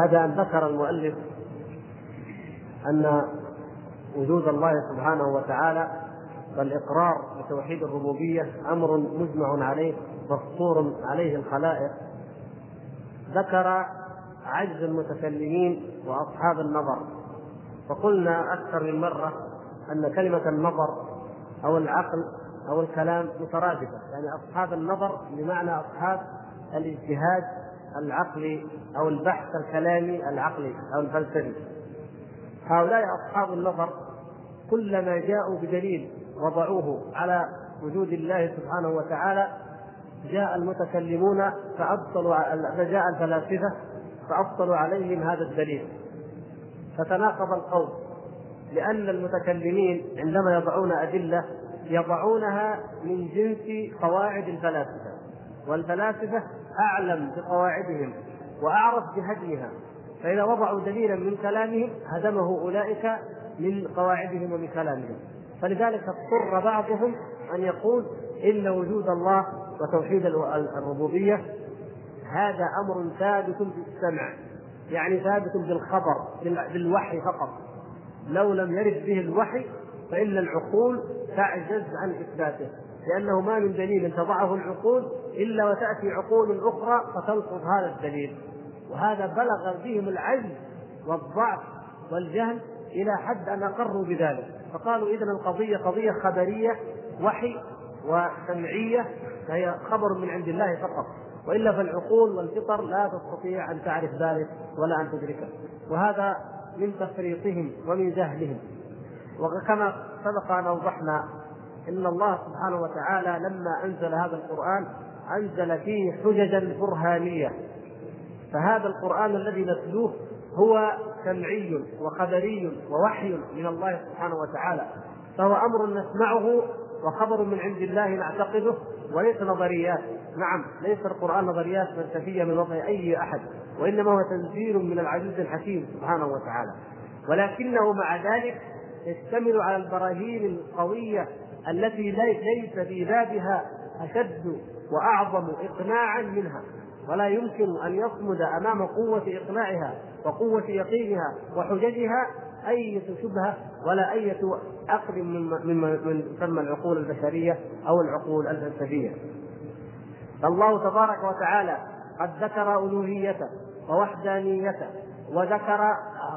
بعد أن ذكر المؤلف أن وجود الله سبحانه وتعالى والإقرار بتوحيد الربوبية أمر مجمع عليه مسطور عليه الخلائق. ذكر عجز المتكلمين وأصحاب النظر. فقلنا أكثر من مرة أن كلمة النظر أو العقل أو الكلام مترادفة. يعني أصحاب النظر بمعنى أصحاب الإجتهاد العقلي أو البحث الكلامي العقلي أو الفلسفي. هؤلاء أصحاب النظر كلما جاءوا بدليل وضعوه على وجود الله سبحانه وتعالى جاء المتكلمون فأبطلوا فجاء الفلاسفة فأبطلوا عليهم هذا الدليل. فتناقض القول لأن المتكلمين عندما يضعون أدلة يضعونها من جنس قواعد الفلاسفة. والفلاسفة أعلم بقواعدهم وأعرف بهدمها فإذا وضعوا دليلا من كلامهم هدمه أولئك من قواعدهم ومن كلامهم. فلذلك اضطر بعضهم أن يقول إن وجود الله وتوحيد الربوبية هذا أمر ثابت بالسمع يعني ثابت بالخبر بالوحي فقط. لو لم يرد به الوحي فإن العقول تعجز عن إثباته لأنه ما من دليل تضعه العقول إلا وتأتي عقول أخرى فتنقض هذا الدليل. وهذا بلغ بهم العجز والضعف والجهل إلى حد أن أقروا بذلك. فقالوا إذا القضية قضية خبرية وحي وسمعية فهي خبر من عند الله فقط. وإلا فالعقول والفطر لا تستطيع أن تعرف ذلك ولا أن تدركه. وهذا من تفريطهم ومن جهلهم. وكما سبق أن أوضحنا إن الله سبحانه وتعالى لما أنزل هذا القرآن أنزل فيه حججا برهانية. فهذا القرآن الذي نتلوه هو سمعي وخبري ووحي من الله سبحانه وتعالى. فهو أمر نسمعه وخبر من عند الله نعتقده وليس نظريات. نعم ليس القرآن نظريات فلسفية من وضع أي أحد وإنما هو تنزيل من العزيز الحكيم سبحانه وتعالى. ولكنه مع ذلك يشتمل على البراهين القوية التي ليس في بابها أشد وأعظم إقناعا منها ولا يمكن أن يصمد أمام قوة إقناعها وقوة يقينها وحججها أي شبهة ولا أي عقل من من تسمى العقول البشرية أو العقول الفلسفية. فالله تبارك وتعالى قد ذكر ألوهيته ووحدانيته وذكر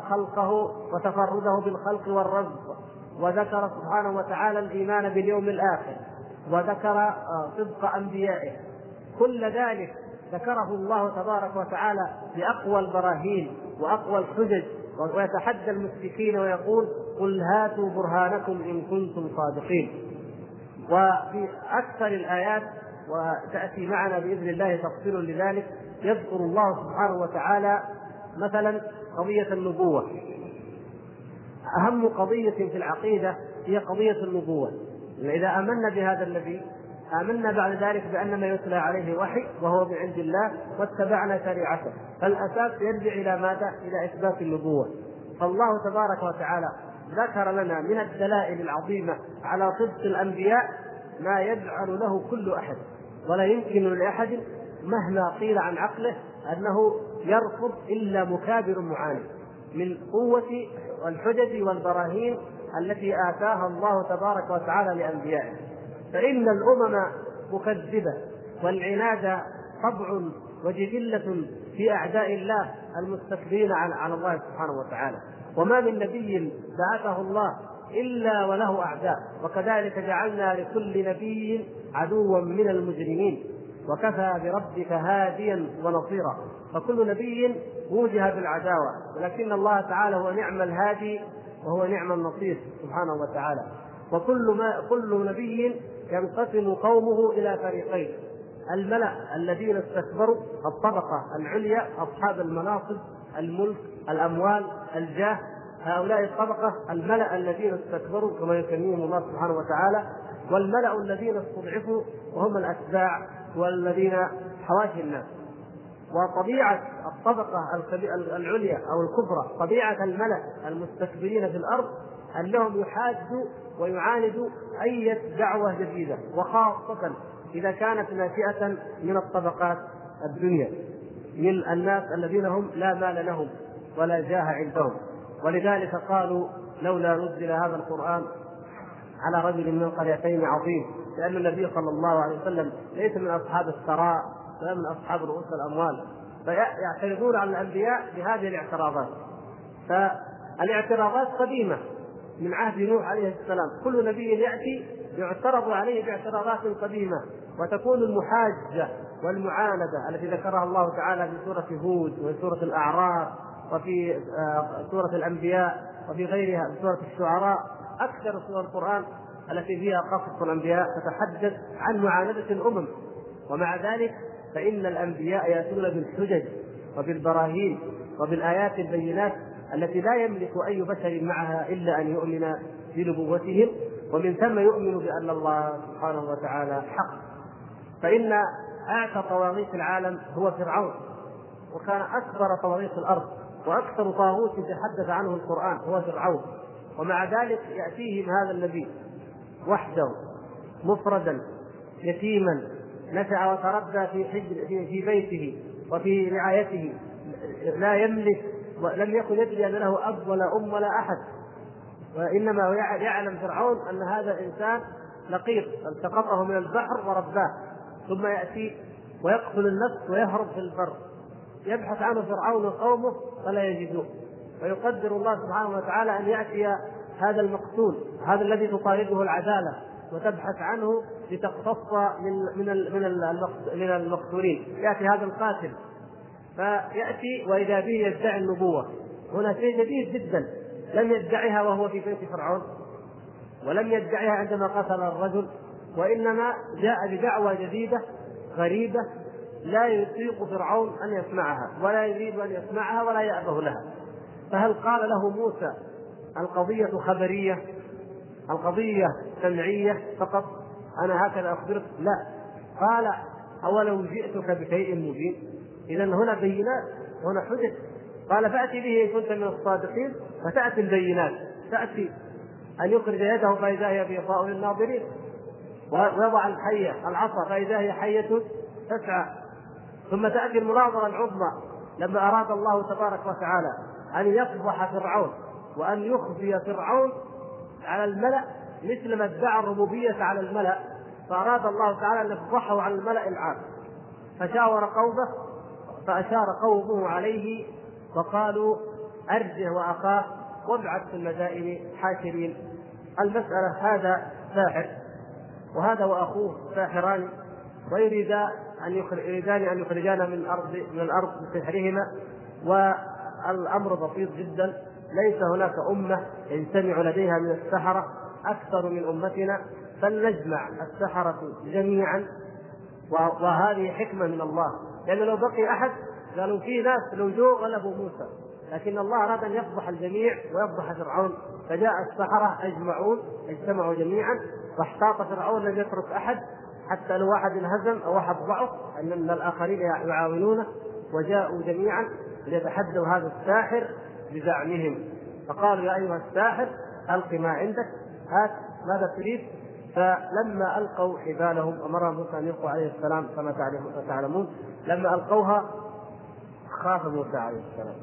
خلقه وتفرده بالخلق والرزق وذكر سبحانه وتعالى الإيمان باليوم الآخر وذكر صدق أنبيائه. كل ذلك ذكره الله تبارك وتعالى بأقوى البراهين وأقوى الحجج ويتحدى المشركين ويقول قل هاتوا برهانكم إن كنتم صادقين. وفي أكثر الآيات وتأتي معنا بإذن الله تفصيل لذلك يذكر الله سبحانه وتعالى مثلا قضية النبوة. أهم قضية في العقيدة هي قضية النبوة. إذا آمنا بهذا النبي آمنا بعد ذلك بأن ما يتلى عليه وحي وهو من عند الله واتبعنا شريعته فالأساس يرجع إلى ماذا؟ إلى إثبات النبوة فالله تبارك وتعالى ذكر لنا من الدلائل العظيمة على صدق الأنبياء ما يجعل له كل أحد ولا يمكن لأحد مهما قيل عن عقله أنه يرفض إلا مكابر معاند من قوة الحجج والبراهين التي آتاها الله تبارك وتعالى لأنبيائه. فإن الأمم مكذبة والعناد طبع وجبلة في أعداء الله المستكبرين على الله سبحانه وتعالى. وما من نبي بعثه الله إلا وله أعداء. وكذلك جعلنا لكل نبي عدوا من المجرمين. وكفى بربك هاديا ونصيرا. فكل نبي وجه بالعداوة. ولكن الله تعالى هو نعم الهادي وهو نعم النصير سبحانه وتعالى. وكل ما كل نبي ينقسم قومه إلى فريقين. الملأ الذين استكبروا الطبقة العليا أصحاب المناصب الملك الأموال الجاه. هؤلاء الطبقة الملأ الذين استكبروا كما يسميهم الله سبحانه وتعالى. والملأ الذين استضعفوا وهم الأتباع والذين حواشي الناس. وطبيعة الطبقة العليا أو الكبرى طبيعة الملا المستكبرين في الأرض أنهم يحادوا ويعاندوا أي دعوة جديدة وخاصة إذا كانت ناشئة من الطبقات الدنيا من الناس الذين هم لا مال لهم ولا جاه عندهم. ولذلك قالوا لولا نزل هذا القرآن على رجل من القريتين عظيم لأن النبي صلى الله عليه وسلم ليس من أصحاب الثراء من أصحاب رؤوس الأموال. فيعترضون على الأنبياء بهذه الاعتراضات. فالاعتراضات قديمة من عهد نوح عليه السلام. كل نبي يأتي يعترض عليه باعتراضات قديمة وتكون المحاجة والمعاندة التي ذكرها الله تعالى في سورة هود وفي سورة الأعراف وفي آه، سورة الأنبياء وفي غيرها في سورة الشعراء. أكثر سور القرآن التي فيها قصص الأنبياء تتحدث عن معاندة الأمم. ومع ذلك فإن الأنبياء يأتون بالحجج وبالبراهين وبالآيات البينات التي لا يملك أي بشر معها إلا أن يؤمن بنبوتهم ومن ثم يؤمن بأن الله سبحانه وتعالى حق. فإن اعتى طواغيت العالم هو فرعون وكان أكبر طواغيت الأرض وأكثر طاغوت تحدث عنه القرآن هو فرعون. ومع ذلك يأتيهم هذا النبي وحده مفردا يتيما نشا وتربى في حجر في بيته وفي رعايته. لا يملك ولم يكن يدري أن له اب ولا ام ولا أحد. وإنما يعلم فرعون أن هذا الإنسان لقيط التقطه من البحر ورباه. ثم يأتي ويقتل النفس ويهرب في البر. يبحث عنه فرعون وقومه فلا يجدوه. فيقدر الله سبحانه وتعالى أن يأتي هذا المقتول هذا الذي تطارده العدالة. وتبحث عنه لتقتص من من من المقتولين. يأتي هذا القاتل. فيأتي وإذا به يدعي النبوة. هنا شيء جديد جدا. لم يدعيها وهو في بيت فرعون. ولم يدعيها عندما قتل الرجل. وإنما جاء بدعوى جديدة غريبة لا يطيق فرعون أن يسمعها ولا يريد أن يسمعها ولا يأبه لها. فهل قال له موسى القضية خبرية؟ القضية سمعية فقط. أنا هكذا أخبرك. لا. قال أولو جئتك بشيء مبين. اذا هنا بينات. هنا حجج قال فأتي به إن كنت من الصادقين. فتأتي البينات. تأتي أن يخرج يده فإذا هي بيضاء للناظرين. ويضع الحية العصا فإذا هي حية تسعى. ثم تأتي المناظرة العظمى. لما أراد الله تبارك وتعالى أن يفضح فرعون وأن يخفي فرعون على الملأ مثل ما ادعى الربوبية على الملأ فأراد الله تعالى أن يفضحه على الملأ العام. فشاور قومه فأشار قومه عليه وقالوا أرجه وأخاه وابعث في المدائن حاشرين. المسألة هذا ساحر وهذا وأخوه ساحران ويريدا أن يريدان أن يخرجانا من الأرض من الأرض بسحرهما والأمر بسيط جدا. ليس هناك أمة يجتمع لديها من السحرة أكثر من أمتنا فلنجمع السحرة جميعا. وهذه حكمة من الله. لأن لو بقي أحد قالوا في ناس لو جو غلبوا موسى. لكن الله أراد أن يفضح الجميع ويفضح فرعون. فجاء السحرة أجمعون اجتمعوا جميعا. واحتاط فرعون لم يترك أحد. حتى لو واحد انهزم أو واحد ضعف أن الآخرين يعاونونه. وجاءوا جميعا ليتحدوا هذا الساحر. بزعمهم. فقالوا يا أيها الساحر ألق ما عندك. هات ماذا تريد؟ فلما ألقوا حبالهم أمر موسى أن يلقوا عليه السلام كما تعلمون. لما ألقوها خاف موسى عليه السلام.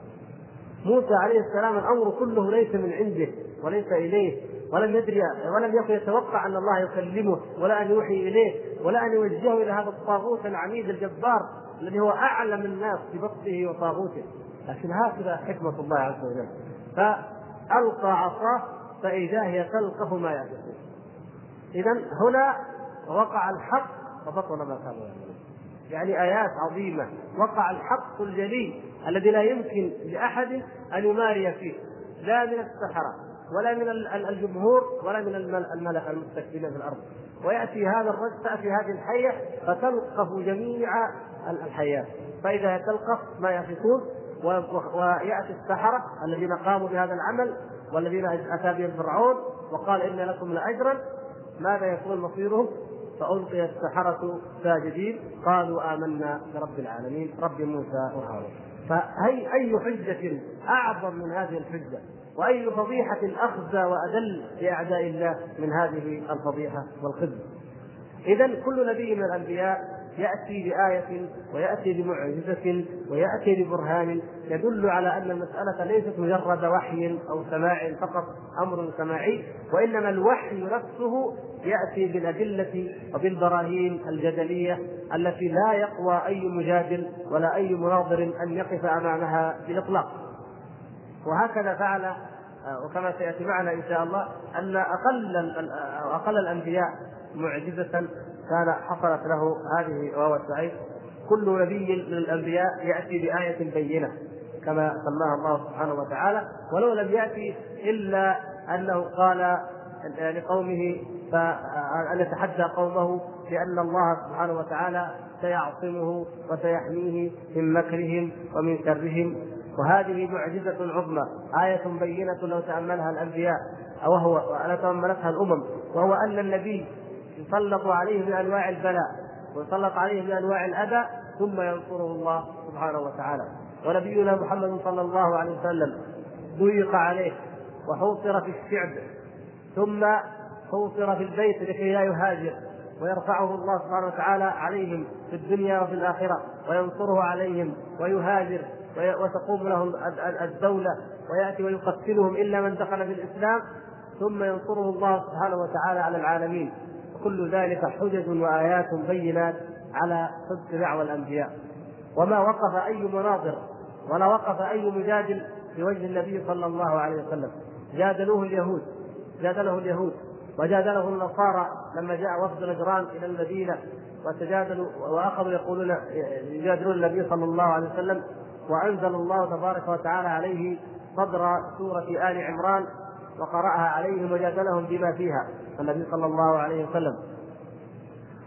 موسى عليه السلام الأمر كله ليس من عنده وليس إليه ولم يدري ولم يكن يتوقع أن الله يكلمه ولا أن يوحي إليه ولا أن يوجهه إلى هذا الطاغوت العميد الجبار الذي هو أعلم الناس ببطه وطاغوته. لكن هكذا حكمة الله عز وجل. فألقى عصاه فإذا هي تلقف ما يأفكون اذا هنا وقع الحق فبطل ما كانوا يعملون. يعني آيات عظيمة. وقع الحق الجلي الذي لا يمكن لأحد أن يماري فيه. لا من السحرة ولا من الجمهور ولا من الملأ المستكبرين في الأرض. ويأتي هذا الرجل تأتي هذه الحية فتلقف جميع الحياة. فإذا تلقف ما يفكون ويأتي السحرة الذين قاموا بهذا العمل والذين أتى بهم فرعون وقال إن لكم لاجرا ماذا يكون مصيرهم؟ فألقي السحرة ساجدين. قالوا آمنا برب العالمين. رب موسى وهارون. فأي أي حجة أعظم من هذه الحجة؟ وأي فضيحة أخزى وأذل لأعداء الله من هذه الفضيحة والخزي؟ إذا كل نبي من الأنبياء يأتي بآية ويأتي بمعجزة ويأتي ببرهان يدل على أن المسألة ليست مجرد وحي أو سماع فقط أمر سماعي وإنما الوحي نفسه يأتي بالأدلة وبالبراهين الجدلية التي لا يقوى أي مجادل ولا أي مناظر أن يقف أمامها بإطلاق وهكذا فعل وكما سيأتي معنا إن شاء الله أن أقل أقل الأنبياء معجزة كان حصلت له هذه وهو السعيد كل نبي من الأنبياء يأتي بآية بينة كما سماها الله سبحانه وتعالى ولو لم يأتي إلا أنه قال لقومه فان يتحدى قومه بأن الله سبحانه وتعالى سيعصمه وسيحميه من مكرهم ومن شرهم. وهذه معجزة عظمى آية بينة لو تأملها الأنبياء وهو تأملتها الأمم وهو أن النبي يسلط عليه من أنواع البلاء ويسلط عليه من أنواع الأذى ثم ينصره الله سبحانه وتعالى. ونبينا محمد صلى الله عليه وسلم ضيق عليه وحوصر في الشعب ثم حوصر في البيت لكي لا يهاجر ويرفعه الله سبحانه وتعالى عليهم في الدنيا وفي الآخرة وينصره عليهم ويهاجر وتقوم له الدولة ويأتي ويقتلهم إلا من دخل في الإسلام ثم ينصره الله سبحانه وتعالى على العالمين. كل ذلك حجج وآيات بينات على صدق دعوى الأنبياء. وما وقف أي مناظر ولا وقف أي مجادل في وجه النبي صلى الله عليه وسلم. جادلوه اليهود جادله اليهود وجادله النصارى لما جاء وفد نجران إلى المدينة وتجادلوا وأخذوا يقولون يجادلون النبي صلى الله عليه وسلم. وأنزل الله تبارك وتعالى عليه صدر سورة آل عمران وقرأها عليهم وجادلهم بما فيها. النبي صلى الله عليه وسلم.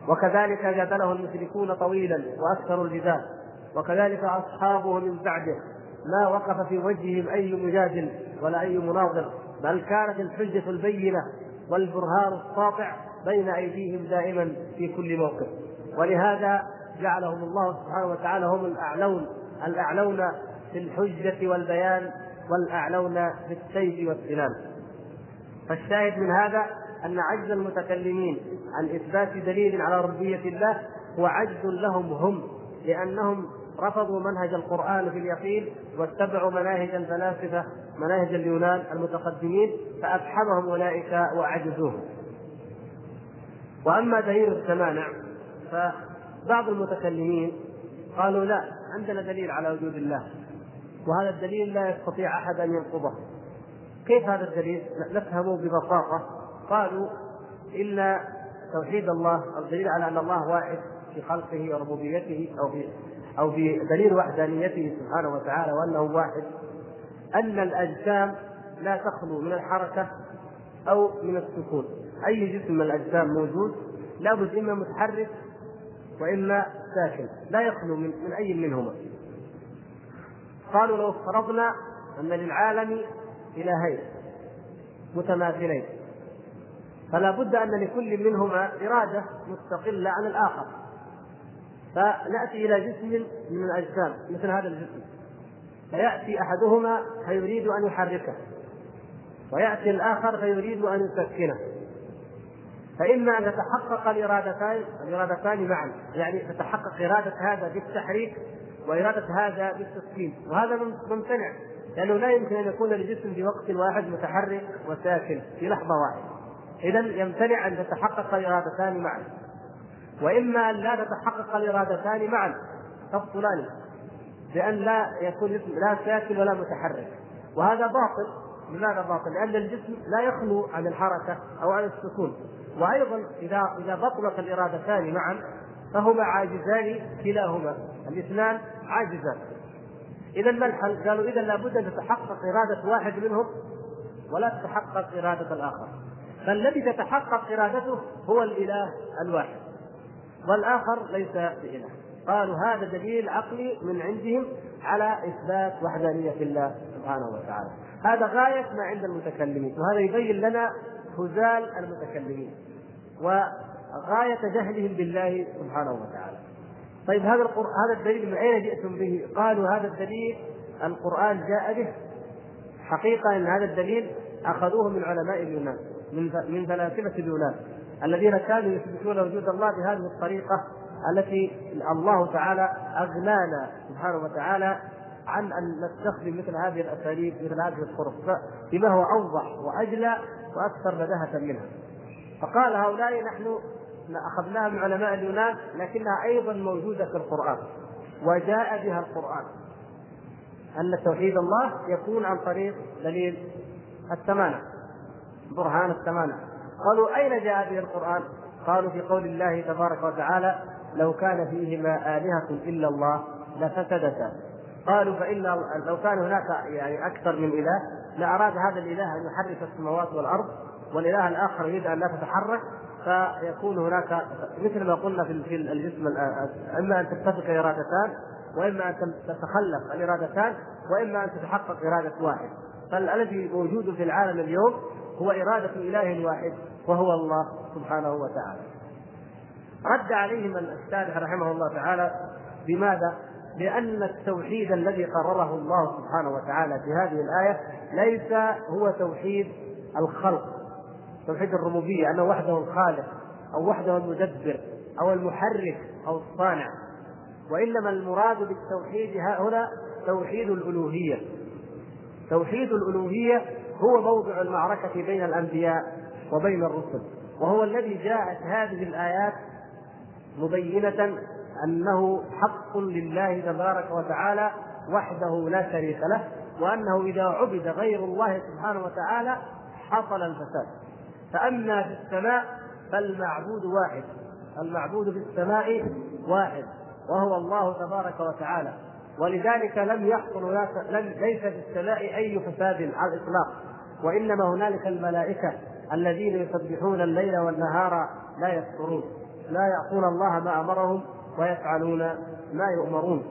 وكذلك جادله المشركون طويلا واكثروا الجدال. وكذلك أصحابه من بعده. ما وقف في وجههم أي مجادل ولا أي مناظر بل كانت الحجة البينة والبرهان الساطع بين أيديهم دائما في كل موقف. ولهذا جعلهم الله سبحانه وتعالى هم الأعلون الأعلون في الحجة والبيان والأعلون في السيف والسنان فالشاهد من هذا أن عجز المتكلمين عن إثبات دليل على ربوبية الله هو عجز لهم هم لأنهم رفضوا منهج القرآن في اليقين واتبعوا مناهج الفلاسفة مناهج اليونان المتقدمين فأفحمهم أولئك وعجزوهم وأما دليل التمانع فبعض المتكلمين قالوا لا عندنا دليل على وجود الله وهذا الدليل لا يستطيع أحد أن ينقضه. كيف هذا الدليل؟ نفهمه ببساطة. قالوا إن توحيد الله الدليل على أن الله واحد في خلقه وربوبيته أو في أو في دليل وحدانيته سبحانه وتعالى وأنه واحد أن الأجسام لا تخلو من الحركة أو من السكون. أي جسم من الأجسام موجود لابد إما متحرك وإما ساكن لا يخلو من, من أي منهما. قالوا لو افترضنا أن للعالم إلهين متماثلين. فلا بد أن لكل منهما إرادة مستقلة عن الآخر. فنأتي إلى جسم من الأجسام مثل هذا الجسم. فيأتي أحدهما فيريد أن يحركه ويأتي الآخر فيريد أن يسكنه. فإما أن تتحقق الإرادتان الإرادتان معا يعني تتحقق إرادة هذا بالتحريك وإرادة هذا بالتسكين. وهذا ممتنع لأنه لا يمكن أن يكون الجسم في وقت واحد متحرك وساكن في لحظة واحدة. إذا يمتنع أن تتحقق الإرادتان معا. وإما أن لا تتحقق الإرادتان معا. تبطلان بأن لا يكون جسم لا ساكن ولا متحرك. وهذا باطل. لماذا باطل؟ لأن الجسم لا يخلو عن الحركة أو عن السكون. وأيضا إذا إذا بطلت الإرادتان معا فهما عاجزان كلاهما. الاثنان عاجزان. إذا ما الحل؟ قالوا إذا لابد أن تتحقق إرادة واحد منهم ولا تتحقق إرادة الآخر. فالذي تتحقق إرادته هو الإله الواحد. والآخر ليس بإله. قالوا هذا دليل عقلي من عندهم على إثبات وحدانية الله سبحانه وتعالى. هذا غاية ما عند المتكلمين وهذا يبين لنا هزال المتكلمين وغاية جهلهم بالله سبحانه وتعالى. طيب هذا القرآن هذا الدليل من أين جئتم به؟ قالوا هذا الدليل القرآن جاء به. حقيقة أن هذا الدليل أخذوه من علماء اليونان. من فلاسفة اليونان الذين كانوا يثبتون وجود الله بهذه الطريقة التي الله تعالى أغنانا سبحانه وتعالى عن أن نستخدم مثل هذه الأساليب مثل هذه الطرق. بما هو أوضح وأجلى وأكثر بداهة منها. فقال هؤلاء نحن أخذناها من علماء اليونان لكنها أيضا موجودة في القرآن وجاء بها القرآن. أن توحيد الله يكون عن طريق دليل الثمانة برهان الثمانة قالوا أين جاء به القرآن؟ قالوا في قول الله تبارك وتعالى لو كان فيهما آلهة إلا الله لفسدتا. قالوا فإن لو كان هناك يعني أكثر من إله لأراد هذا الإله أن يحرك السماوات والأرض والإله الآخر يريد أن لا تتحرك فيكون هناك مثل ما قلنا في الجسم إما أن تتفق إرادتان وإما أن تتخلف الإرادتان وإما أن تتحقق إرادة واحد. فالذي موجود في العالم اليوم هو إرادة إله واحد وهو الله سبحانه وتعالى. رد عليهم الشارح رحمه الله تعالى بماذا؟ لأن التوحيد الذي قرره الله سبحانه وتعالى في هذه الآية ليس هو توحيد الخلق توحيد الربوبية أنه وحده الخالق أو وحده المدبر أو المحرك أو الصانع. وإنما المراد بالتوحيد هنا توحيد الألوهية. توحيد الألوهية هو موضع المعركة بين الأنبياء وبين الرسل وهو الذي جاءت هذه الآيات مبينة أنه حق لله تبارك وتعالى وحده لا شريك له وأنه إذا عبد غير الله سبحانه وتعالى حصل الفساد. فأما في السماء فالمعبود واحد المعبود في السماء واحد وهو الله تبارك وتعالى. ولذلك لم يحصل لم ليس في السماء أي فساد على الإطلاق. وإنما هنالك الملائكة الذين يسبحون الليل والنهار لا يكفرون لا يعصون الله ما أمرهم ويفعلون ما يؤمرون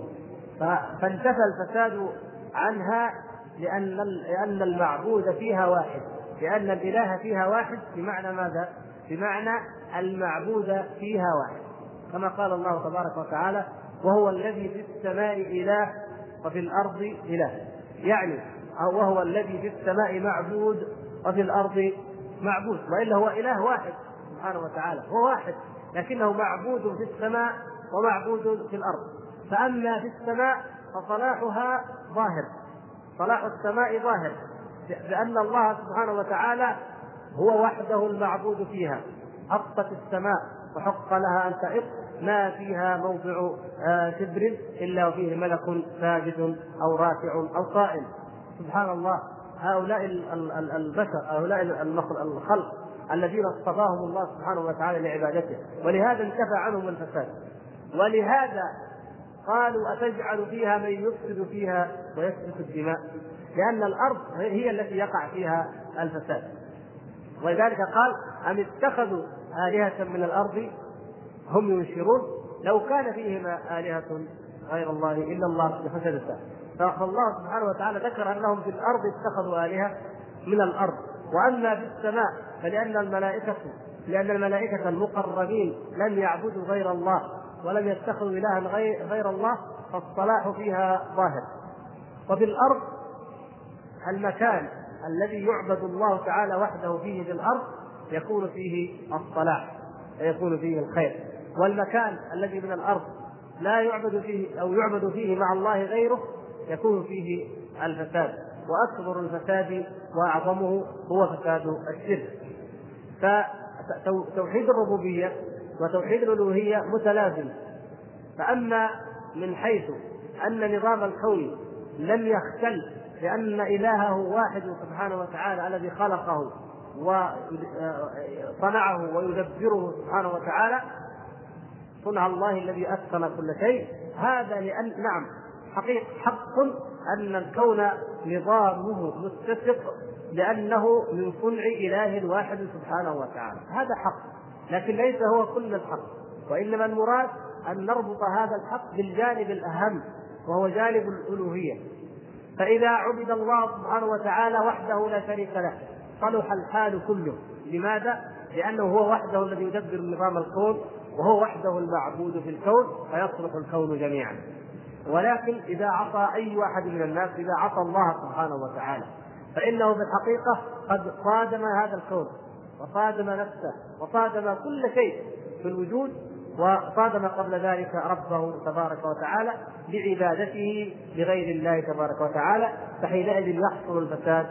فانتفى الفساد عنها لأن لأن المعبود فيها واحد لأن الإله فيها واحد بمعنى ماذا؟ بمعنى المعبود فيها واحد كما قال الله تبارك وتعالى وهو الذي في السماء إله وفي الأرض إله يعني وهو الذي في السماء معبود وفي الأرض معبود وإلا هو إله واحد سبحانه وتعالى هو واحد لكنه معبود في السماء ومعبود في الأرض. فأما في السماء فصلاحها ظاهر صلاح السماء ظاهر لأن الله سبحانه وتعالى هو وحده المعبود فيها حقت السماء وحق لها أن تعق ما فيها موضع آه، شبر إلا وفيه ملك ساجد أو راكع أو قائم. سبحان الله هؤلاء البشر هؤلاء الخلق الذين اصطفاهم الله سبحانه وتعالى لعبادته. ولهذا انتفى عنهم الفساد. ولهذا قالوا أتجعل فيها من يفسد فيها ويسفك الدماء؟ لأن الأرض هي التي يقع فيها الفساد. ولذلك قال أم اتخذوا آلهة من الأرض؟ هم ينشرون. لو كان فيهما آلهة غير الله إلا الله لفسدتا فالله سبحانه وتعالى ذكر أنهم في الأرض اتخذوا آلهة من الأرض. وأما في السماء فلأن الملائكة لأن الملائكة المقربين لم يعبدوا غير الله ولم يتخذوا إلها غير الله فالصلاح فيها ظاهر. وفي الأرض المكان الذي يعبد الله تعالى وحده فيه في الأرض يكون فيه الصلاح ويكون فيه الخير. والمكان الذي من الأرض لا يعبد فيه أو يعبد فيه مع الله غيره يكون فيه الفساد وأكبر الفساد وأعظمه هو فساد الشرك فتوحيد الربوبية وتوحيد الألوهية متلازم. فأما من حيث أن نظام الكون لم يختل لأن إلهه واحد سبحانه وتعالى الذي خلقه وصنعه ويدبره سبحانه وتعالى صنع الله الذي أتقن كل شيء. هذا لأن نعم حقيقة حق أن الكون نظامه متسق لأنه من صنع إله واحد سبحانه وتعالى. هذا حق لكن ليس هو كل الحق. وإنما المراد أن نربط هذا الحق بالجانب الأهم وهو جانب الألوهية. فإذا عبد الله سبحانه وتعالى وحده لا شريك له صلح الحال كله. لماذا؟ لأنه هو وحده الذي يدبر نظام الكون وهو وحده المعبود في الكون فيصلح الكون جميعا. ولكن إذا عصى أي واحد من الناس إذا عصى الله سبحانه وتعالى فإنه في الحقيقة قد صادم هذا الكون وصادم نفسه وصادم كل شيء في الوجود وصادم قبل ذلك ربه تبارك وتعالى بعبادته لغير الله تبارك وتعالى فحينئذ يحصل الفساد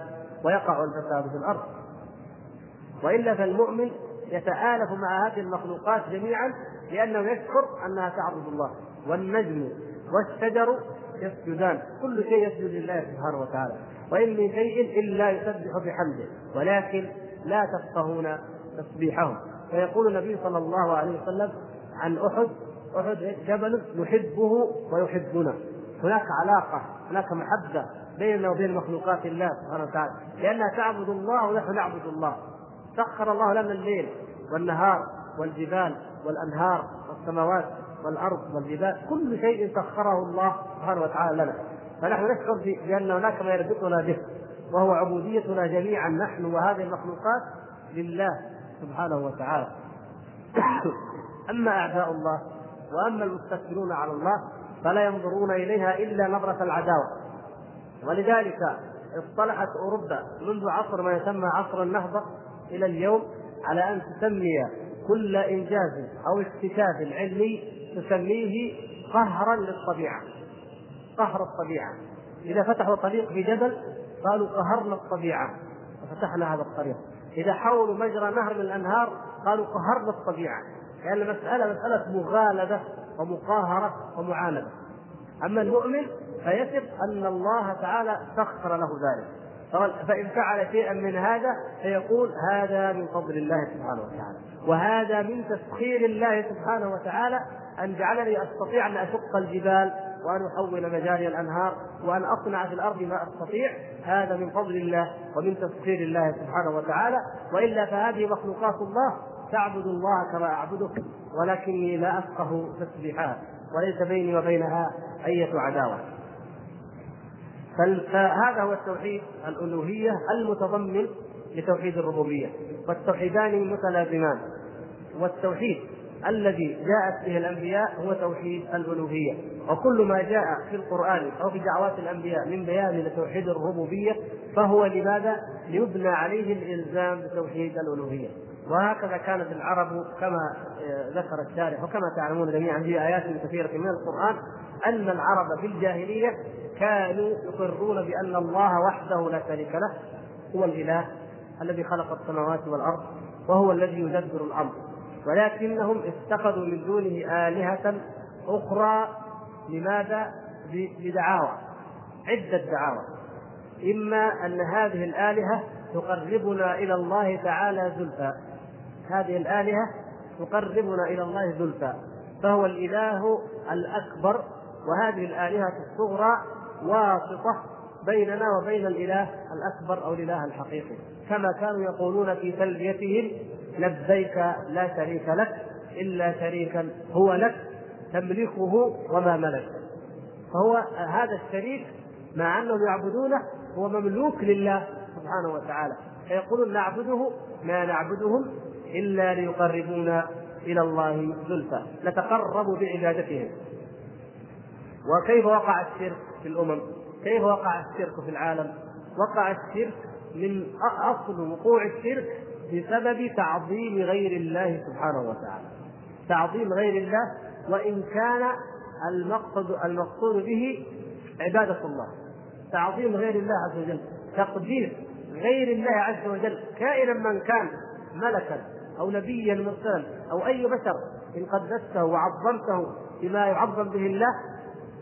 ويقع الفساد في الأرض. وإلا فالمؤمن يتآلف مع هذه المخلوقات جميعا لأنه يشعر أنها تعبد الله والنجم والشجر يسجدان. كل شيء يسجد لله سبحانه وتعالى. وإن من شيء إلا يسبح بحمده. ولكن لا تفقهون تسبيحهم. فيقول النبي صلى الله عليه وسلم عن أحد أحد جبل نحبه ويحبنا هناك علاقة هناك محبة بيننا وبين مخلوقات الله سبحانه وتعالى. لأنها تعبد الله ونحن نعبد الله. سخر الله لنا الليل والنهار والجبال والأنهار. والسماوات والأرض والجبال كل شيء سخره الله سبحانه وتعالى لنا. فنحن نشعر بأن هناك ما يربطنا به وهو عبوديتنا جميعا نحن وهذه المخلوقات لله سبحانه وتعالى. أما أعداء الله وأما المستكبرون على الله فلا ينظرون إليها إلا نظرة العداوة. ولذلك اصطلحت أوروبا منذ عصر ما يسمى عصر النهضة إلى اليوم على أن تسمي كل إنجاز أو اكتشاف علمي تسميه قهرا للطبيعة. قهر الطبيعة. إذا فتحوا طريق في جبل قالوا قهرنا الطبيعة. وفتحنا هذا الطريق. إذا حولوا مجرى نهر من الأنهار قالوا قهرنا الطبيعة. لأن يعني المسألة مسألة مغالبة ومقاهرة ومعاندة أما المؤمن فيثق أن الله تعالى سخر له ذلك. فإن فعل شيئا من هذا فيقول هذا من فضل الله سبحانه وتعالى وهذا من تسخير الله سبحانه وتعالى أن جعلني أستطيع أن أشق الجبال وأن أحول مجاري الأنهار وأن أصنع في الأرض ما أستطيع هذا من فضل الله ومن تسخير الله سبحانه وتعالى. وإلا فهذه مخلوقات الله تعبد الله كما أعبدك ولكني لا أفقه تسبيحها وليس بيني وبينها أية عداوة. فهذا هو التوحيد الألوهية المتضمن لتوحيد الربوبية والتوحيدان متلازمان والتوحيد الذي جاءت به الأنبياء هو توحيد الألوهية. وكل ما جاء في القرآن أو في دعوات الأنبياء من بيان لتوحيد الربوبية فهو لماذا؟ ليبنى عليه الإلزام بتوحيد الألوهية. وهكذا كانت العرب كما ذكر الشارح وكما تعلمون جميعا في آيات كثيرة من القرآن أن العرب في الجاهلية كانوا يقرون بأن الله وحده لا شريك له هو الإله الذي خلق السماوات والأرض وهو الذي يدبر الأمر. ولكنهم اتخذوا من دونه آلهة أخرى. لماذا؟ بدعاوى عدة دعاوى. إما أن هذه الآلهة تقربنا إلى الله تعالى زلفى. هذه الآلهة تقربنا إلى الله زلفى فهو الإله الأكبر وهذه الآلهة الصغرى واسطة بيننا وبين الإله الأكبر أو الإله الحقيقي. كما كانوا يقولون في تلبيتهم لبيك لا شريك لك إلا شريكا هو لك تملكه وما ملك. فهو هذا الشريك مع أنهم يعبدونه هو مملوك لله سبحانه وتعالى. فيقولون نعبده ما نعبدهم إلا ليقربونا إلى الله زلفى نتقرب بعبادتهم. وكيف وقع الشرك في الأمم؟ كيف وقع الشرك في العالم؟ وقع الشرك من أصل وقوع الشرك بسبب تعظيم غير الله سبحانه وتعالى. تعظيم غير الله وإن كان المقصد المقصود به عبادة الله. تعظيم غير الله عز وجل. تقدير غير الله عز وجل. كائنا من كان ملكا أو نبيا مرسلا أو أي بشر إن قدسته وعظمته بما يعظم به الله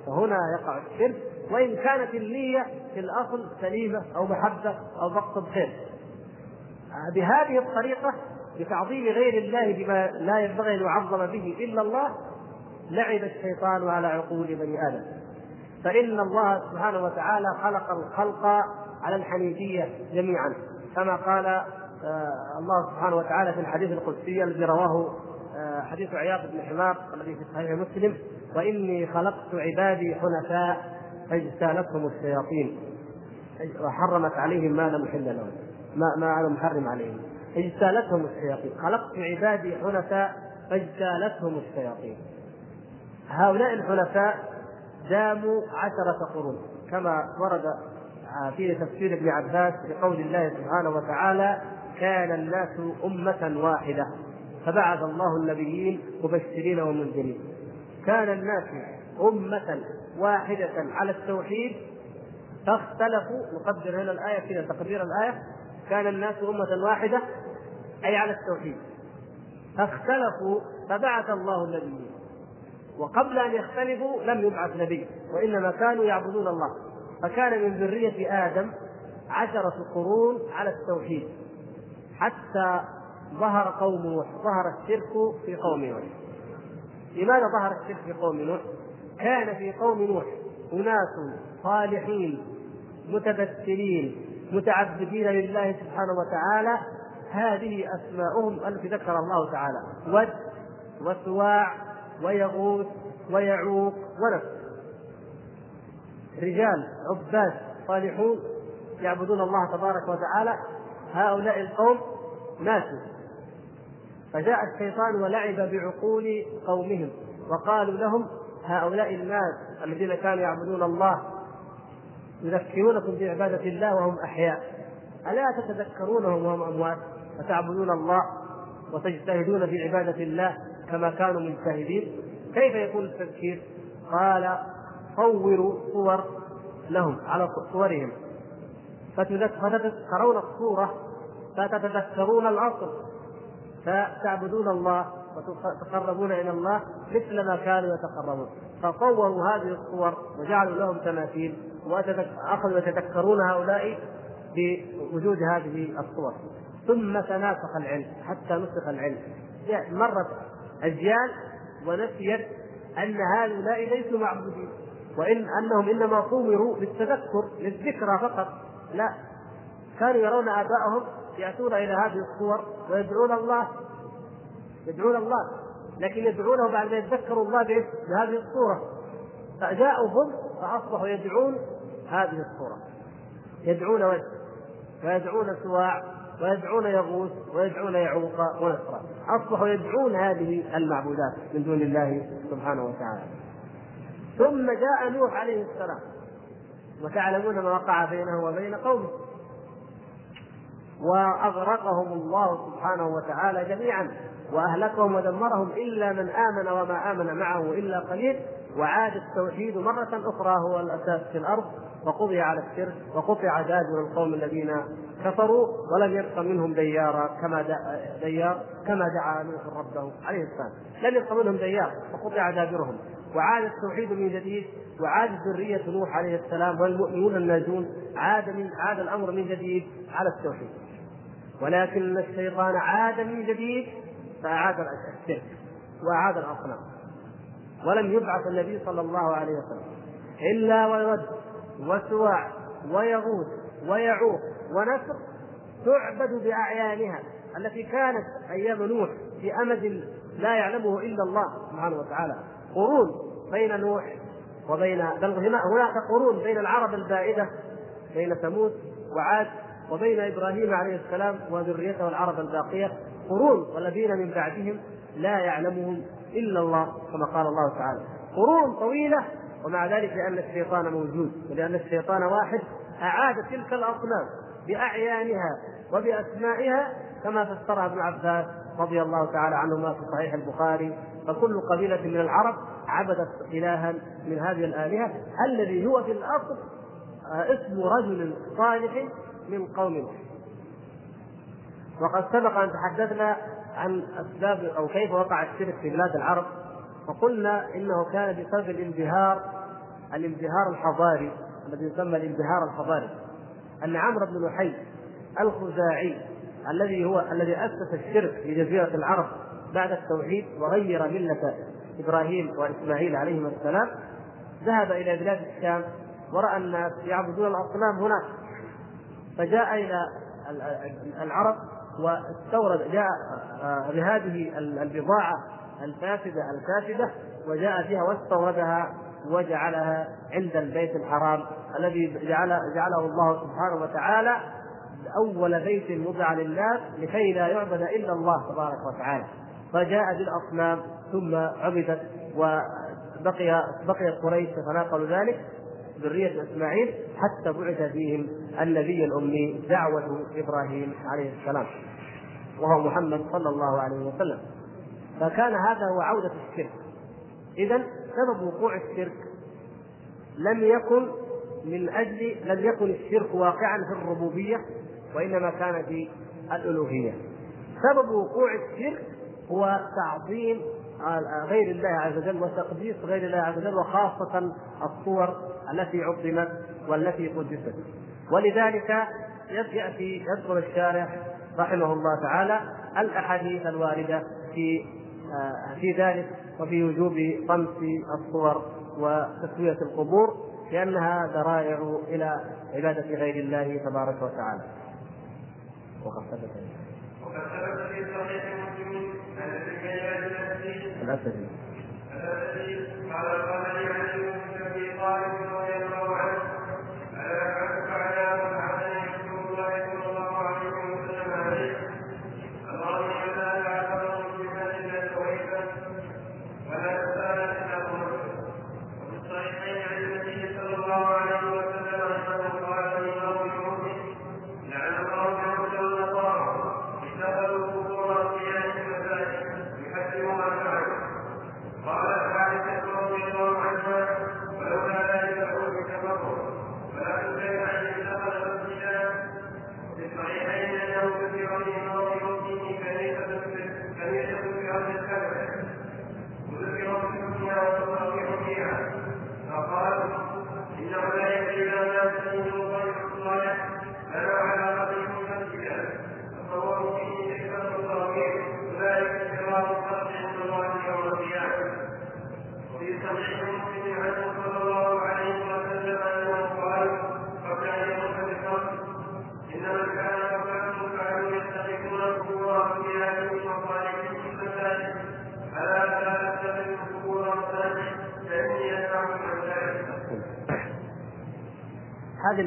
فهنا يقع الشرك. وإن كانت النية في الأصل سليمة أو محبة أو مقصد خير. بهذه الطريقة بتعظيم غير الله بما لا ينبغي أن يعظم به إلا الله لعب الشيطان على عقول بني آدم. فإن الله سبحانه وتعالى خلق الخلق على الحنيفية جميعا. كما قال آه، الله سبحانه وتعالى في الحديث القدسي الذي رواه آه، حديث عياض بن حمار الذي في صحيح مسلم وإني خلقت عبادي حنفاء فاجتالتهم الشياطين وحرمت عليهم ما لم يحل لهم. ما ما أنا محرم عليهم. اجتالتهم الشياطين. خلقت عبادي حنفاء فاجتالتهم الشياطين. هؤلاء الحنفاء داموا عشرة قرون. كما ورد في تفسير ابن عباس بقول الله سبحانه وتعالى كان الناس أمة واحدة فبعث الله النبيين مبشرين ومنذرين. كان الناس أمة واحدة على التوحيد. فاختلفوا. نقدر هنا الآية كذا تقدير الآية. كان الناس أمة واحدة أي على التوحيد. فاختلفوا فبعث الله النبيين. وقبل أن يختلفوا لم يبعث نبي وإنما كانوا يعبدون الله. فكان من ذرية آدم عشرة قرون على التوحيد حتى ظهر قوم نوح ظهر الشرك في قوم نوح. لماذا ظهر الشرك في قوم نوح؟ كان في قوم نوح أناس صالحين متبتلين متعبدين لله سبحانه وتعالى هذه أسماؤهم التي ذكر الله تعالى. ود وسواع ويغوث ويعوق ونفس. رجال عباد صالحون يعبدون الله تبارك وتعالى. هؤلاء القوم ماتوا. فجاء الشيطان ولعب بعقول قومهم وقالوا لهم هؤلاء الناس الذين كانوا يعبدون الله يذكرونكم بعبادة الله وهم أحياء. ألا تتذكرونهم وهم أموات فتعبدون الله وتجتهدون في عبادة الله كما كانوا مجتهدين؟ كيف يكون التذكير؟ قال صوروا صور لهم على صورهم. فتتذكرون الصورة فتتذكرون الأصل فتعبدون الله وتقربون إلى الله مثل ما كانوا يتقربون. فصوروا هذه الصور وجعلوا لهم تماثيل. وأخذوا يتذكرون هؤلاء بوجود هذه الصور. ثم تناسخ العلم حتى نسخ العلم. يعني مرت أجيال ونسيت أن هؤلاء ليسوا معبودين. وإن أنهم إنما صوروا للتذكر للذكرى فقط. لا. كانوا يرون آباءهم يأتون إلى هذه الصور ويدعون الله. يدعون الله. لكن يدعونه بعد ما يتذكروا الله بهذه الصورة. فجاءوا هم فأصبحوا يدعون هذه الصورة. يدعون وجه ويدعون سواع ويدعون يغوث ويدعون يعوق ونصرا أصبحوا يدعون هذه المعبودات من دون الله سبحانه وتعالى. ثم جاء نوح عليه السلام. وتعلمون ما وقع بينه وبين قومه. وأغرقهم الله سبحانه وتعالى جميعا. وأهلكهم ودمرهم إلا من آمن وما آمن معه إلا قليل. وعاد التوحيد مرة أخرى هو الأساس في الأرض وقضي على الشرك وقطع دابر القوم الذين كفروا ولم يبق منهم ديارا كما ديار كما دعا نوح ربه عليه السلام. لم يبق منهم ديار فقطع دابرهم. وعاد التوحيد من جديد وعاد ذرية نوح عليه السلام والمؤمنون الناجون عاد من عاد الأمر من جديد على التوحيد. ولكن الشيطان عاد من جديد فأعاد الشرك وأعاد الأصنام. ولم يبعث النبي صلى الله عليه وسلم إلا ويود وسواع ويغوث ويعوق ونسر تعبد بأعيانها التي كانت أيام نوح في أمد لا يعلمه إلا الله سبحانه وتعالى. قرون بين نوح وبين بل هناك قرون بين العرب البائدة بين ثمود وعاد وبين إبراهيم عليه السلام وذريته العرب الباقية. قرون والذين من بعدهم لا يعلمهم إلا الله كما قال الله تعالى. قرون طويلة ومع ذلك لأن الشيطان موجود ولأن الشيطان واحد أعاد تلك الأصنام بأعيانها وبأسمائها كما فسرها ابن عباس رضي الله تعالى عنهما في صحيح البخاري. فكل قبيلة من العرب عبدت إلها من هذه الآلهة الذي هو في الأصل آه، اسم رجل صالح من قوم وقد سبق أن تحدثنا عن أسباب أو كيف وقع الشرك في بلاد العرب وقلنا إنه كان بسبب الانبهار الانبهار الحضاري الذي يسمى الانبهار الحضاري أن عمرو بن لحي الخزاعي الذي هو الذي أسس الشرك في جزيرة العرب بعد التوحيد وغير ملة إبراهيم وإسماعيل عليهما السلام ذهب إلى بلاد الشام ورأى الناس يعبدون الأصنام هناك فجاء إلى العرب واستورد جاء آه، بهذه البضاعة الفاسدة الكافده وجاء فيها واستوردها وجعلها عند البيت الحرام الذي جعل جعله الله سبحانه وتعالى أول بيت وضع للناس لكي لا يعبد إلا الله تبارك وتعالى. فجاء بالاصنام ثم عبدت وبقي بقيت قريش تتناقل ذلك ذرية إسماعيل حتى بعث فيهم النبي الأمي دعوة إبراهيم عليه السلام. وهو محمد صلى الله عليه وسلم. فكان هذا هو عودة الشرك. إذا سبب وقوع الشرك لم يكن من أجل لم يكن الشرك واقعا في الربوبية وإنما كان في الألوهية. سبب وقوع الشرك هو تعظيم غير الله عز وجل وتقديس غير الله عز وجل وخاصة الصور التي عظمت والتي قدست. ولذلك ياتي يذكر الشارح رحمه الله تعالى الأحاديث الواردة في آه، في ذلك وفي وجوب طمس الصور وتسوية القبور لأنها ذرائع إلى عبادة غير الله تبارك وتعالى. وقد ثبت وقد ثبت في صحيح مسلم أن الاسدي الاسدي قال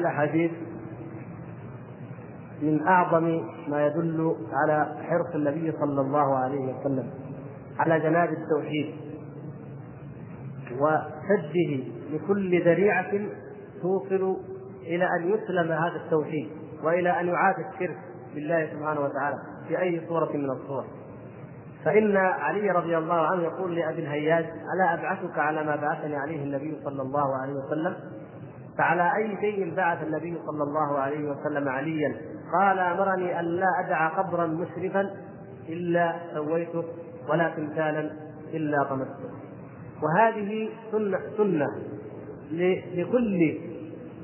الاحاديث من أعظم ما يدل على حرص النبي صلى الله عليه وسلم على جناب التوحيد وسده لكل ذريعة توصل إلى أن يسلم هذا التوحيد وإلى أن يعاد الشرك بالله سبحانه وتعالى في أي صورة من الصور. فإن علي رضي الله عنه يقول لأبي الهياج ألا أبعثك على ما بعثني عليه النبي صلى الله عليه وسلم؟ فعلى أي شيء بعث النبي صلى الله عليه وسلم عليا قال أمرني أن لا أدع قبرا مشرفا إلا سويته ولا تمثالا إلا طمسته. وهذه سنة سنة لكل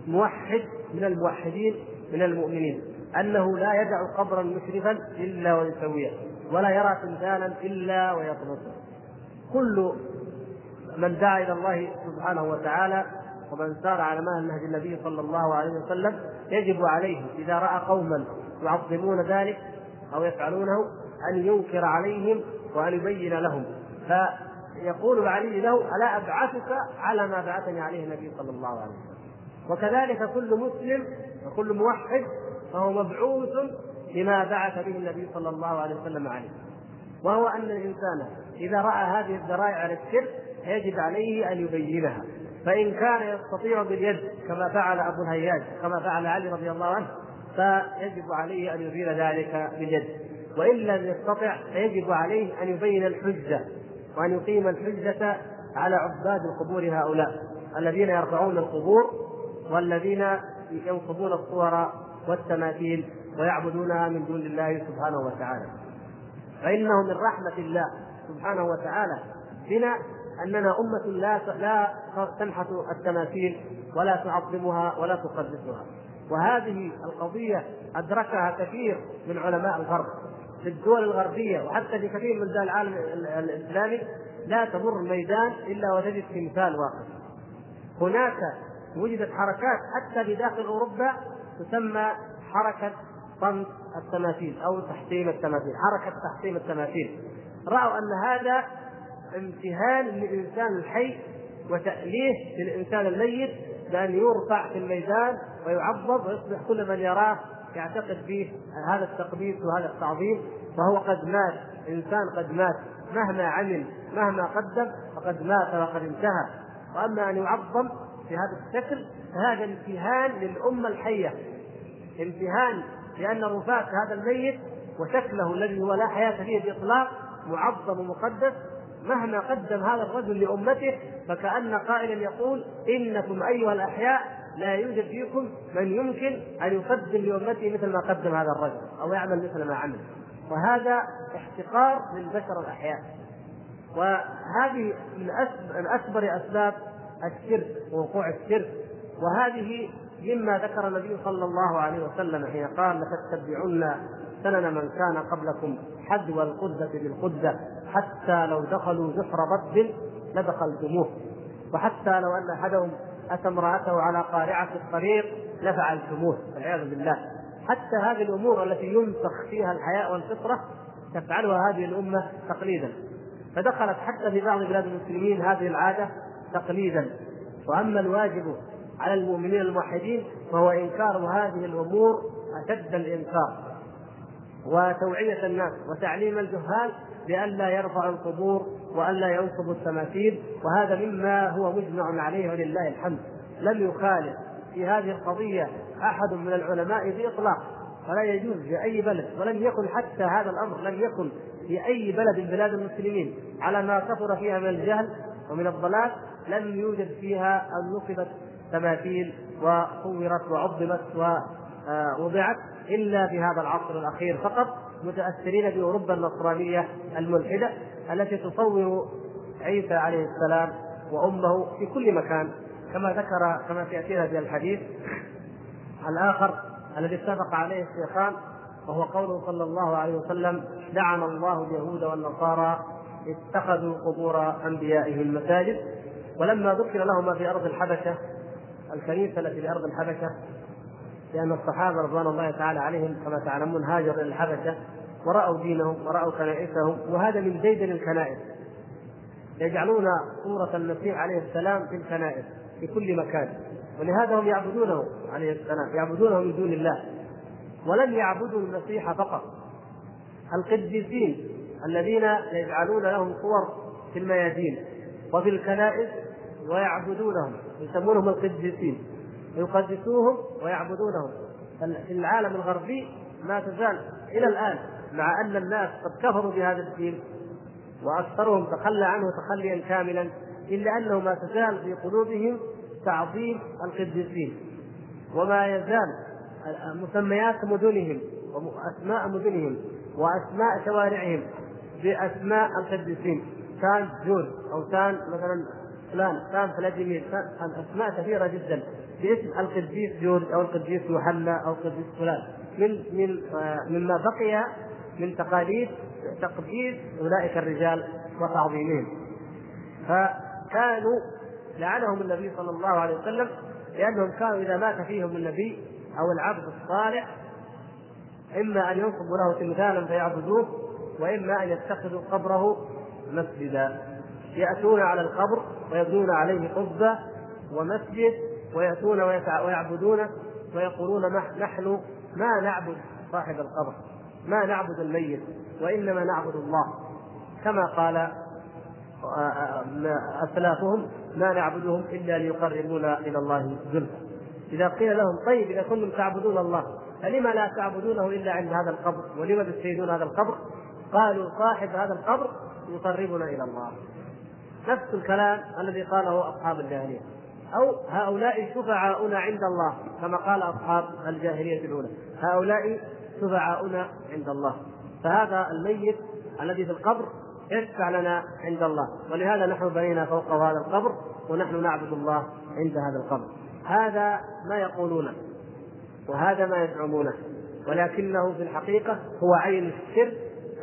موحد من الموحدين من المؤمنين أنه لا يدع قبرا مشرفا إلا ويسويه ولا يرى تمثالا إلا ويطمسه. كل من دعا إلى الله سبحانه وتعالى ومن سار على نهج النبي صلى الله عليه وسلم يجب عليه إذا رأى قوما يعظمون ذلك أو يفعلونه أن ينكر عليهم وأن يبين لهم. فيقول علي له ألا أبعثك على ما بعثني عليه النبي صلى الله عليه وسلم؟ وكذلك كل مسلم وكل موحد فهو مبعوث بما بعث به النبي صلى الله عليه وسلم عليه. وهو أن الإنسان إذا رأى هذه الذرائع على الشرك يجب عليه أن يبينها. فإن كان يستطيع باليد كما فعل أبو الهياج كما فعل علي رضي الله عنه فيجب عليه أن يزيل ذلك باليد. وإن لم يستطع فيجب عليه أن يبين الحجة وأن يقيم الحجة على عباد القبور هؤلاء الذين يرفعون القبور والذين ينصبون الصور والتماثيل ويعبدونها من دون الله سبحانه وتعالى. فإنه من رحمة الله سبحانه وتعالى بنا أننا أمة لا لا تنحت التماثيل ولا تعظمها ولا تقدسها. وهذه القضية أدركها كثير من علماء الغرب في الدول الغربية وحتى في كثير من دول العالم الإسلامي لا تمر الميدان إلا وتجد تمثال واقف هناك وجدت حركات حتى في داخل أوروبا تسمى حركة صمت التماثيل أو تحطيم التماثيل حركة تحطيم التماثيل. رأوا أن هذا امتهان للإنسان الحي وتأليه للإنسان الميت بأن يرفع في الميدان ويعظم ويصبح كل من يراه يعتقد فيه هذا التقديس وهذا التعظيم. وهو قد مات إنسان قد مات مهما عمل مهما قدم فقد مات وقد انتهى. وأما أن يعظم في هذا الشكل فهذا امتهان للأمة الحية. امتهان لأن رفاة هذا الميت وشكله الذي هو لا حياة فيه بإطلاق معظم ومقدس مهما قدم هذا الرجل لأمته فكأن قائلا يقول إنكم أيها الأحياء لا يوجد فيكم من يمكن أن يقدم لامته مثل ما قدم هذا الرجل أو يعمل مثل ما عمل. وهذا احتقار للبشر الأحياء. وهذه من أكبر أسباب الشرك ووقوع الشرك وهذه مما ذكر النبي صلى الله عليه وسلم حين قال لتتبعن سنن من كان قبلكم حذو القدة بالقدة. حتى لو دخلوا جحر ضب لدخلتموه وحتى لو أن أحدهم أتى امرأته على قارعة الطريق لفعلتموه والعياذ بالله. حتى هذه الأمور التي ينسخ فيها الحياء والفطرة تفعلها هذه الأمة تقليدا. فدخلت حتى في بعض بلاد المسلمين هذه العادة تقليدا. وأما الواجب على المؤمنين الموحدين فهو إنكار هذه الأمور أشد الإنكار. وتوعية الناس وتعليم الجهال بألا يرفع القبور وألا ينصب التماثيل وهذا مما هو مجمع عليه ولله الحمد. لم يخالف في هذه القضية أحد من العلماء بإطلاق فلا يجوز في أي بلد ولم يكن حتى هذا الأمر لم يكن في أي بلد من بلاد المسلمين. على ما كثر فيها من الجهل ومن الضلال لم يوجد فيها أن نصبت تماثيل وصورت وعظمت ووضعت إلا في هذا العصر الأخير فقط. متأثرين بأوروبا النصرانية الملحدة التي تصور عيسى عليه السلام وأمه في كل مكان كما ذكر كما سياتينا في الحديث. الآخر الذي اتفق عليه الشيخان وهو قوله صلى الله عليه وسلم لعن الله اليهود والنصارى اتخذوا قبور أنبيائهم مساجد ولما ذكر لهما في أرض الحبشة الكنيسة التي في أرض الحبشة لأن الصحابة رضوان الله تعالى عليهم كما تعلمون هاجروا إلى الحبشة ورأوا دينهم ورأوا كنائسهم وهذا من ديدن الكنائس يجعلون صورة المسيح عليه السلام في الكنائس في كل مكان. ولهذا هم يعبدونه عليه السلام يعبدونه من دون الله. ولم يعبدوا المسيح فقط. القديسين الذين يجعلون لهم صور في الميادين وفي الكنائس ويعبدونهم يسمونهم القديسين. يقدسوهم ويعبدونهم. في العالم الغربي ما تزال إلى الآن مع أن الناس قد كفروا بهذا الدين وأكثرهم تخلى عنه تخليا كاملا إلا أنه ما تزال في قلوبهم تعظيم القديسين. وما يزال مسميات مدنهم وأسماء مدنهم وأسماء شوارعهم بأسماء القديسين. كان جورج أو كان مثلا فلان كان فلاديمير أسماء كثيرة جدا. باسم القديس جورج أو القديس يوحنا أو القديس فلان. من من مما بقي من تقاليد تقديس أولئك الرجال وتعظيمهم فكانوا لعنهم النبي صلى الله عليه وسلم لأنهم كانوا إذا مات فيهم النبي أو العبد الصالح إما أن ينصبوا له تمثالا فيعبدوه وإما أن يتخذوا قبره مسجدا. يأتون على القبر ويبنون عليه قبة ومسجد ويأتون ويعبدونه ويقولون نحن ما نعبد صاحب القبر ما نعبد الميت وإنما نعبد الله. كما قال أسلافهم ما نعبدهم إلا ليقربونا إلى الله زلفى. إذا قيل لهم طيب إذا كنتم تعبدون الله فلم لا تعبدونه إلا عند هذا القبر؟ ولم تستيدون هذا القبر؟ قالوا صاحب هذا القبر يقربنا إلى الله. نفس الكلام الذي قاله أصحاب الجاهلية. أو هؤلاء شفعاؤنا عند الله كما قال أصحاب الجاهلية الأولى هؤلاء شفعاؤنا عند الله. فهذا الميت الذي في القبر يشفع لنا عند الله ولهذا نحن بنينا فوق هذا القبر ونحن نعبد الله عند هذا القبر. هذا ما يقولونه وهذا ما يزعمونه ولكنه في الحقيقة هو عين الشرك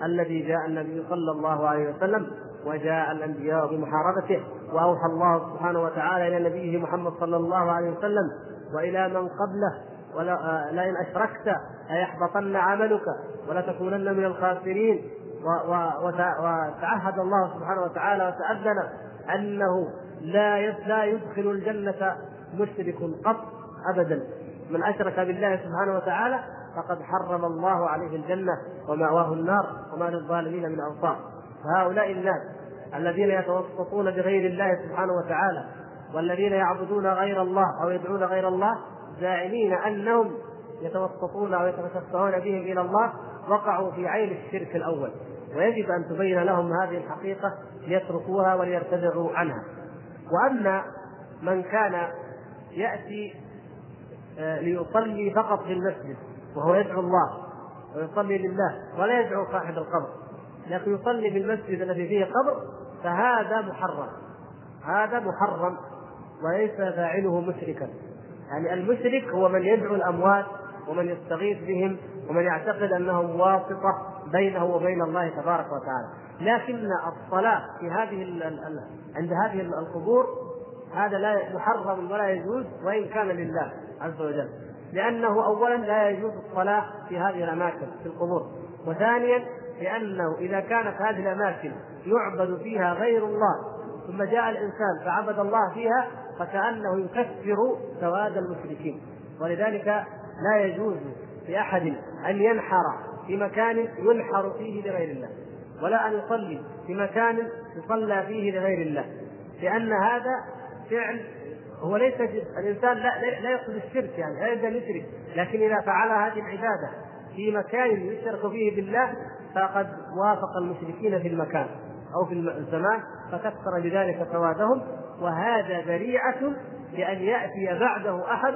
الذي جاء النبي صلى الله عليه وسلم وجاء الأنبياء بمحاربته. وأوحى الله سبحانه وتعالى إلى نبيه محمد صلى الله عليه وسلم وإلى من قبله ولئن أشركت ليحبطن عملك ولتكونن من الخاسرين. وتعهد الله سبحانه وتعالى وتأذن أنه لا لا يدخل الجنة مشرك قط أبدا. من أشرك بالله سبحانه وتعالى فقد حرم الله عليه الجنة ومأواه النار وما للظالمين من أنصار. فهؤلاء الناس الذين يتوسطون بغير الله سبحانه وتعالى والذين يعبدون غير الله أو يدعون غير الله زاعمين أنهم يتوسطون أو يتشفعون بهم إلى الله وقعوا في عين الشرك الأول. ويجب أن تبين لهم هذه الحقيقة ليتركوها وليرتدعوا عنها. وأما من كان يأتي آه، ليصلي فقط في المسجد وهو يدعو الله ويصلي لله ولا يدعو صاحب القبر لكن يصلي في المسجد الذي فيه قبر فهذا محرم. هذا محرم وليس فاعله مشركا. يعني المشرك هو من يدعو الأموات ومن يستغيث بهم ومن يعتقد انهم واسطة بينه وبين الله تبارك وتعالى. لكن الصلاة في هذه عند هذه القبور هذا لا محرم ولا يجوز وإن كان لله عز وجل. لأنه اولا لا يجوز الصلاة في هذه الأماكن في القبور. وثانيا لأنه إذا كانت هذه الأماكن يعبد فيها غير الله ثم جاء الإنسان فعبد الله فيها فكأنه يكفر سواد المشركين. ولذلك لا يجوز لأحد أن ينحر في مكان ينحر فيه لغير الله ولا أن يصلي في مكان يصلى فيه لغير الله لأن هذا فعل هو ليس الإنسان لا لا يقصد الشرك يعني لا يبدأ يشرك لكن إذا فعل هذه العبادة في مكان يشرك فيه بالله فقد وافق المشركين في المكان أو في الزمان فكثر بذلك سوادهم. وهذا ذريعة لأن يأتي بعده أحد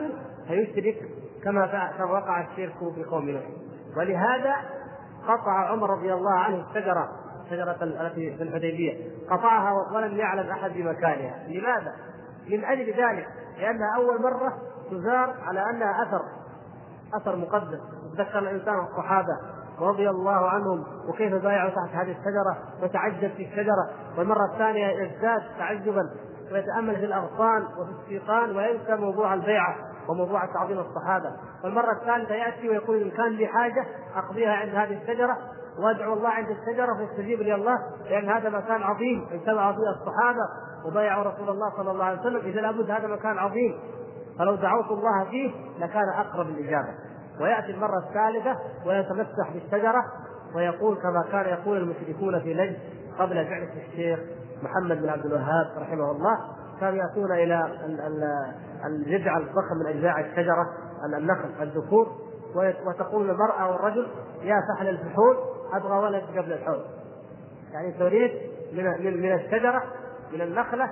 فيشرك كما كما وقع الشرك في قوم نوح. ولهذا قطع عمر رضي الله عنه الشجرة الشجرة التي في الحديبية قطعها ولم يعلم أحد بمكانها. لماذا؟ من أجل ذلك لانها أول مرة تزار على أنها أثر. أثر مقدس. تذكر الإنسان الصحابة رضي الله عنهم وكيف بايعوا تحت هذه الشجرة وتعجب في الشجرة. والمرة الثانية يزداد تعجبا. ويتأمل في الأغصان وفي السيقان وينسى موضوع البيعة وموضوع تعظيم الصحابة. والمرة الثالثة يأتي ويقول إن كان لي حاجة أقضيها عند هذه الشجرة وأدعو الله عند الشجرة فيستجيب لي الله لأن هذا مكان عظيم. اجتمع فيه الصحابة وبايعوا رسول الله صلى الله عليه وسلم. إذا لابد هذا مكان عظيم. فلو دعوت الله فيه لكان أقرب الاجابه ويأتي المرة الثالثة ويتمسح بالشجرة ويقول كما كان يقول المشركون في نجد قبل بعثه الشيخ محمد بن عبد الوهاب رحمه الله كانوا يأتون إلى الجذع الضخم من أجزاء الشجرة النخل الذكور وتقول المرأة والرجل يا فحل الفحول أبغى ولد قبل الحول. يعني تريد من من الشجرة من النخلة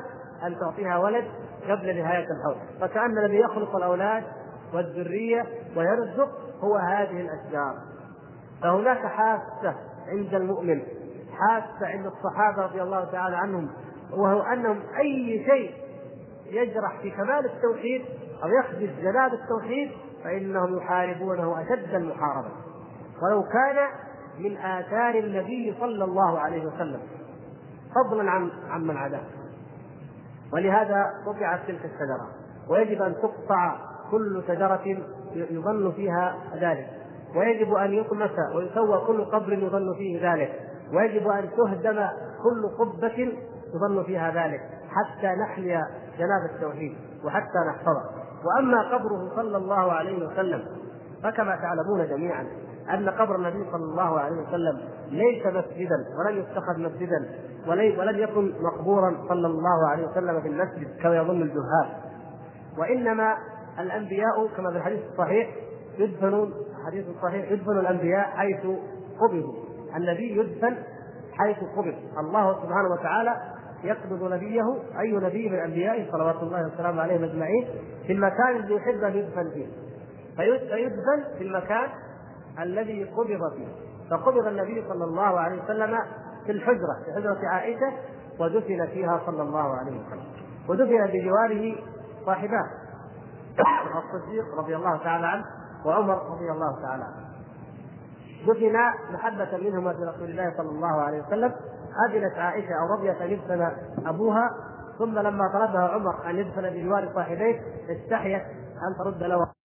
أن تعطيها ولد قبل نهاية الحول فكأن الذي يخلق الأولاد والذرية ويرزق هو هذه الأشجار. فهناك حاسة عند المؤمن حاسة عند الصحابة رضي الله تعالى عنهم وهو أنهم أي شيء يجرح في كمال التوحيد أو يخدش جناب التوحيد فإنهم يحاربونه أشد المحاربة. ولو كان من آثار النبي صلى الله عليه وسلم. فضلا عن عمن عداه. ولهذا قطعت تلك الشجرة. ويجب أن تقطع كل شجرة يظن فيها ذلك. ويجب أن يطمس ويسوى كل قبر يظن فيه ذلك. ويجب أن تهدم كل قبة يظن فيها ذلك. حتى نحمي جناب التوحيد وحتى نحفظه. وأما قبره صلى الله عليه وسلم فكما تعلمون جميعا أن قبر النبي صلى الله عليه وسلم ليس مسجدا ولن يتخذ مسجدا. ولن يكن مقبورا صلى الله عليه وسلم في المسجد كما يظن الجهال. وإنما الأنبياء كما في الحديث الصحيح يدفنون حديث صحيح يدفن الأنبياء حيث قبضوا. النبي يدفن حيث قبض. الله سبحانه وتعالى يقبض نبيه أي نبي من أنبيائه صلوات الله وسلامه عليهم أجمعين في المكان الذي يحب أن يدفن فيه. فيدفن في المكان الذي قبض فيه. فقبض النبي صلى الله عليه وسلم في الحجرة في حجرة عائشة ودفن فيها صلى الله عليه وسلم. ودفن بجواره صاحباه الصديق رضي الله تعالى عنه وعمر رضي الله تعالى عنه. دفن محبة منهما في رسول الله صلى الله عليه وسلم. أذنت عائشة أو رضيت أن يدفن أبوها ثم لما طلبها عمر أن يدفن بجوار صاحبيه استحيت أن ترد له.